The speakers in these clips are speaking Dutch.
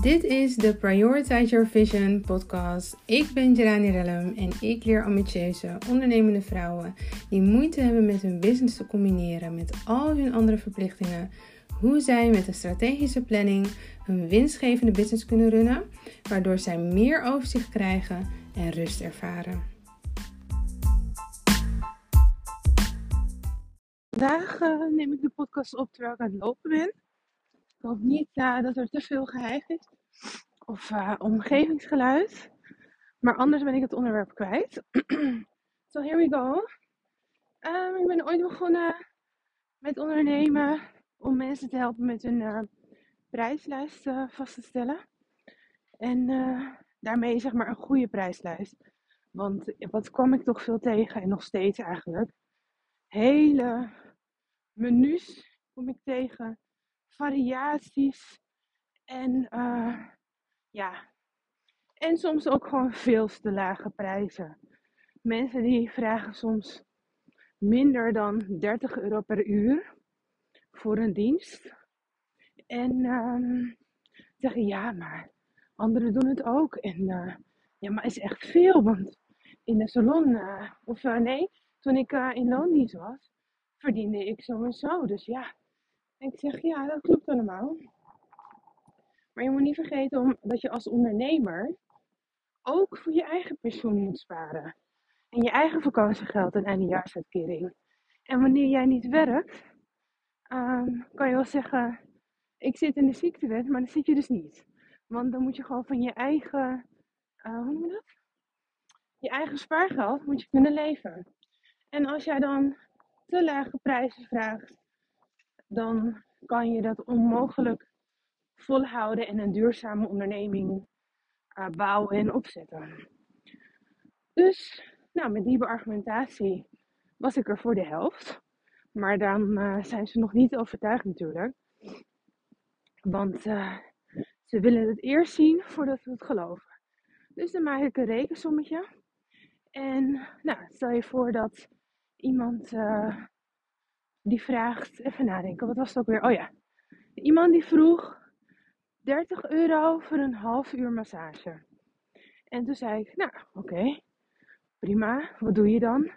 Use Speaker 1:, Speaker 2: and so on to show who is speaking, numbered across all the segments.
Speaker 1: Dit is de Prioritize Your Vision podcast. Ik ben Gerani Rellum en ik leer ambitieuze, ondernemende vrouwen die moeite hebben met hun business te combineren met al hun andere verplichtingen, hoe zij met een strategische planning hun winstgevende business kunnen runnen, waardoor zij meer overzicht krijgen en rust ervaren. Vandaag uh, neem ik de podcast op terwijl ik aan het lopen ben. Ik hoop niet uh, dat er te veel geheim is of uh, omgevingsgeluid. Maar anders ben ik het onderwerp kwijt. so here we go. Um, ik ben ooit begonnen met ondernemen om mensen te helpen met hun uh, prijslijst vast te stellen. En daarmee zeg maar een goede prijslijst. Want wat kwam ik toch veel tegen en nog steeds eigenlijk. Hele menus kom ik tegen variaties en uh, ja, en soms ook gewoon veel te lage prijzen. Mensen die vragen soms minder dan 30 euro per uur voor een dienst. En uh, zeggen ja, maar anderen doen het ook. En uh, ja, maar is echt veel, want in de salon, uh, of nee, toen ik in loondienst was, verdiende ik zo en zo. Dus ja, en ik zeg, ja, dat klopt allemaal. Maar je moet niet vergeten om, dat je als ondernemer ook voor je eigen pensioen moet sparen. En je eigen vakantiegeld en eindejaarsuitkering. En wanneer jij niet werkt, um, kan je wel zeggen, ik zit in de ziektewet, maar dan zit je dus niet. Want dan moet je gewoon van je eigen, uh, hoe noem je dat? Je eigen spaargeld moet je kunnen leven. En als jij dan te lage prijzen vraagt dan kan je dat onmogelijk volhouden en een duurzame onderneming uh, bouwen en opzetten. Dus, nou, met die beargumentatie was ik er voor de helft. Maar dan uh, zijn ze nog niet overtuigd natuurlijk. Want uh, ze willen het eerst zien voordat ze het geloven. Dus dan maak ik een rekensommetje. En nou, stel je voor dat iemand die vraagt, even nadenken, wat was het ook weer? Oh ja, iemand die vroeg 30 euro voor een half uur massage. En toen zei ik, nou oké, prima, wat doe je dan?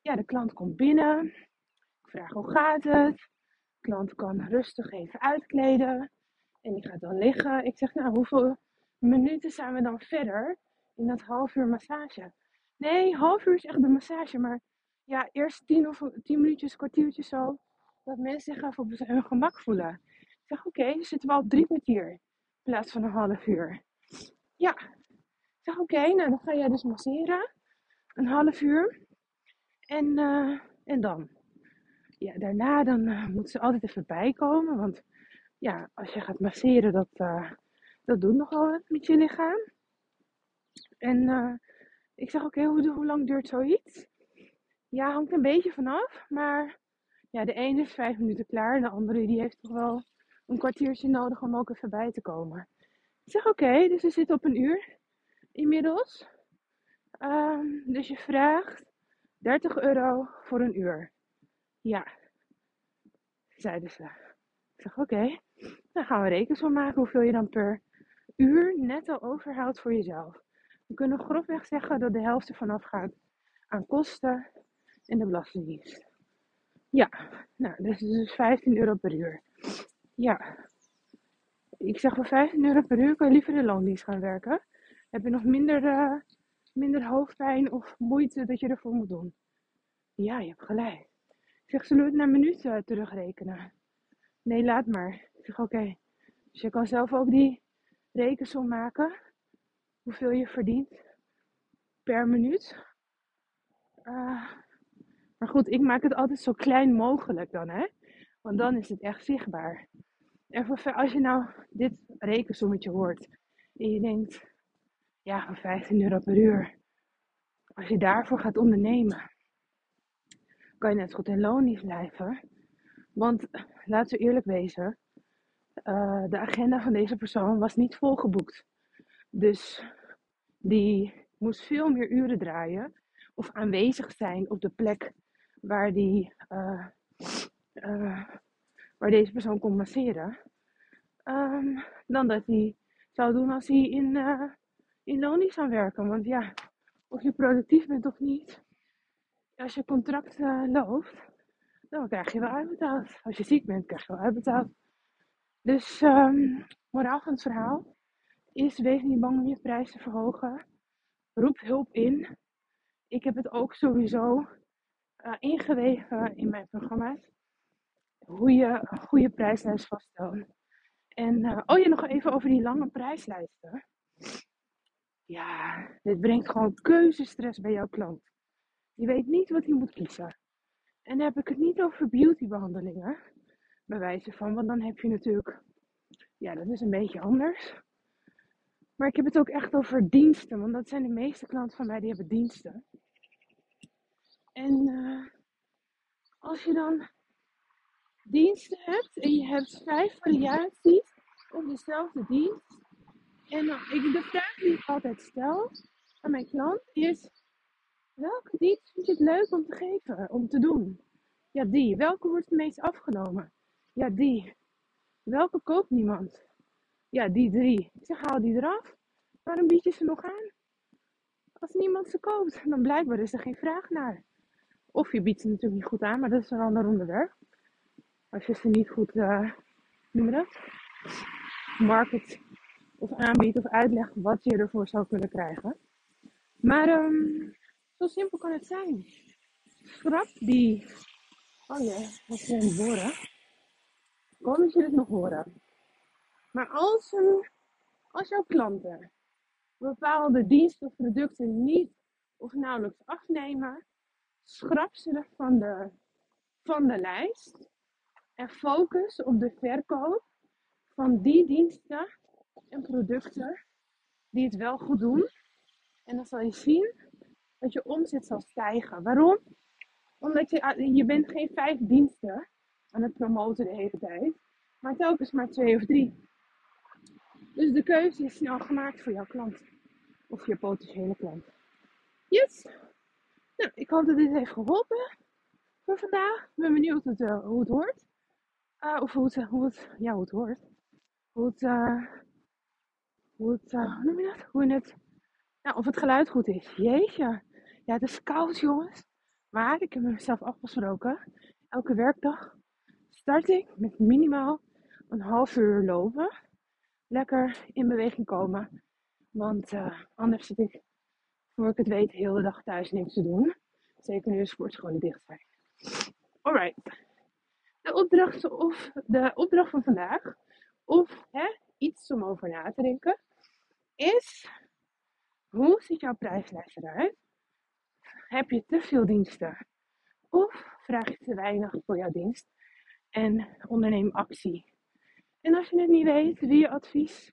Speaker 1: Ja, de klant komt binnen, ik vraag hoe gaat het? De klant kan rustig even uitkleden en die gaat dan liggen. Ik zeg, nou hoeveel minuten zijn we dan verder in dat half uur massage? Nee, half uur is echt de massage, maar ja, eerst tien of tien minuutjes, kwartiertje zo. Dat mensen zich even op hun gemak voelen. Ik zeg, oké, okay, zitten we al drie kwartier. In plaats van een half uur. Ja. Ik zeg, oké, nou dan ga jij dus masseren. Een half uur. En, uh, en dan? Ja, daarna dan uh, moeten ze altijd even bijkomen. Want ja, als je gaat masseren, dat, uh, dat doet nogal wat met je lichaam. En ik zeg, oké, hoe, hoe lang duurt zoiets? Ja, hangt een beetje vanaf. Maar ja, de ene is vijf minuten klaar. En de andere die heeft toch wel een kwartiertje nodig om ook even bij te komen. Ik zeg oké, dus we zitten op een uur inmiddels. Um, dus je vraagt 30 euro voor een uur. Ja, zeiden ze. Ik zeg oké, dan gaan we rekensom maken hoeveel je dan per uur netto overhoudt voor jezelf. We kunnen grofweg zeggen dat de helft ervan afgaat aan kosten en de Belastingdienst. Ja, nou, dat is dus 15 euro per uur. Ja, ik zeg voor 15 euro per uur kan je liever in de loondienst gaan werken. Heb je nog minder, uh, minder hoofdpijn of moeite dat je ervoor moet doen. Ja, je hebt gelijk. Ik zeg, zullen we het naar minuten uh, terugrekenen? Nee, laat maar. Ik zeg, oké. Dus je kan zelf ook die rekensom maken. Hoeveel je verdient per minuut. Uh, maar goed, ik maak het altijd zo klein mogelijk dan, hè. Want dan is het echt zichtbaar. En voor, als je nou dit rekensommetje hoort en je denkt, ja, 15 euro per uur. Als je daarvoor gaat ondernemen, kan je net goed in loondienst blijven. Want laten we eerlijk wezen, uh, de agenda van deze persoon was niet volgeboekt. Dus die moest veel meer uren draaien of aanwezig zijn op de plek waar, die, uh, uh, waar deze persoon kon masseren. Um, dan dat hij zou doen als hij in, uh, in loondienst zou werken. Want ja, of je productief bent of niet, als je contract loopt, dan krijg je wel uitbetaald. Als je ziek bent, krijg je wel uitbetaald. Dus um, moraal van het verhaal is: wees niet bang om je prijs te verhogen. Roep hulp in. Ik heb het ook sowieso uh, ingeweven in mijn programma's. Hoe je een goede prijslijst vaststelt. En uh, oh ja, nog even over die lange prijslijsten. Ja, dit brengt gewoon keuzestress bij jouw klant. Je weet niet wat hij moet kiezen. En dan heb ik het niet over beautybehandelingen. Bij wijze van, want dan heb je natuurlijk, ja, dat is een beetje anders. Maar ik heb het ook echt over diensten, want dat zijn de meeste klanten van mij die hebben diensten. En uh, als je dan diensten hebt en je hebt vijf variaties op dezelfde dienst. En ik, de vraag die ik altijd stel aan mijn klant is: welke dienst vind je het leuk om te geven, om te doen? Ja, die. Welke wordt het meest afgenomen? Ja, die. Welke koopt niemand? Ja, die drie. Ik zeg, haal die eraf. Waarom bied je ze nog aan? Als niemand ze koopt, dan blijkbaar is er geen vraag naar. Of je biedt ze natuurlijk niet goed aan, maar dat is een ander onderwerp. Als je ze niet goed, uh, noem dat, market of aanbiedt of uitlegt wat je ervoor zou kunnen krijgen. Maar um, zo simpel kan het zijn. Schrap die. Oh ja, dat zijn horen. Kom dat je het nog horen. Maar als, een, als jouw klanten bepaalde diensten of producten niet of nauwelijks afnemen, schrap ze van de, van de lijst en focus op de verkoop van die diensten en producten die het wel goed doen. En dan zal je zien dat je omzet zal stijgen. Waarom? Omdat je, ah, je bent geen vijf diensten aan het promoten de hele tijd, maar telkens maar twee of drie. Dus de keuze is snel gemaakt voor jouw klant of je potentiële klant. Yes! Ik hoop dat dit heeft geholpen voor vandaag. Ik ben benieuwd hoe het, uh, hoe het hoort. Uh, of hoe het, hoe het, ja, hoe het hoort. Hoe het, uh, hoe het, hoe noem dat? Hoe het, nou, of het geluid goed is. Jeetje. Ja, het is koud, jongens. Maar ik heb mezelf afgesproken. Elke werkdag start ik met minimaal een half uur lopen. Lekker in beweging komen. Want anders zit ik voor ik het weet, de hele dag thuis niks te doen. Zeker nu de sportscholen dicht zijn. Alright. De opdracht, of, de opdracht van vandaag, of hè, iets om over na te denken, is: hoe ziet jouw prijslijst eruit? Heb je te veel diensten? Of vraag je te weinig voor jouw dienst? En onderneem actie. En als je het niet weet, wie je advies.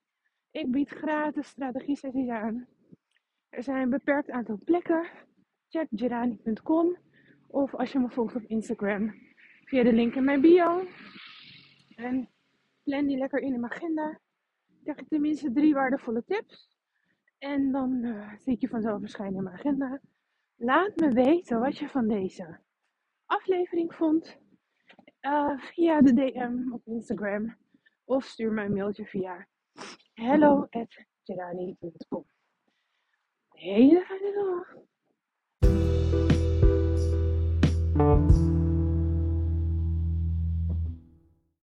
Speaker 1: Ik bied gratis strategie sessies aan er zijn een beperkt aantal plekken. Check gerani.com of als je me volgt op Instagram via de link in mijn bio. En plan die lekker in mijn agenda. Krijg je tenminste drie waardevolle tips. En dan uh, zie ik je vanzelf verschijnen in mijn agenda. Laat me weten wat je van deze aflevering vond. Uh, via de DM op Instagram. Of stuur mij een mailtje via hello@gerani.com hele fijne dag.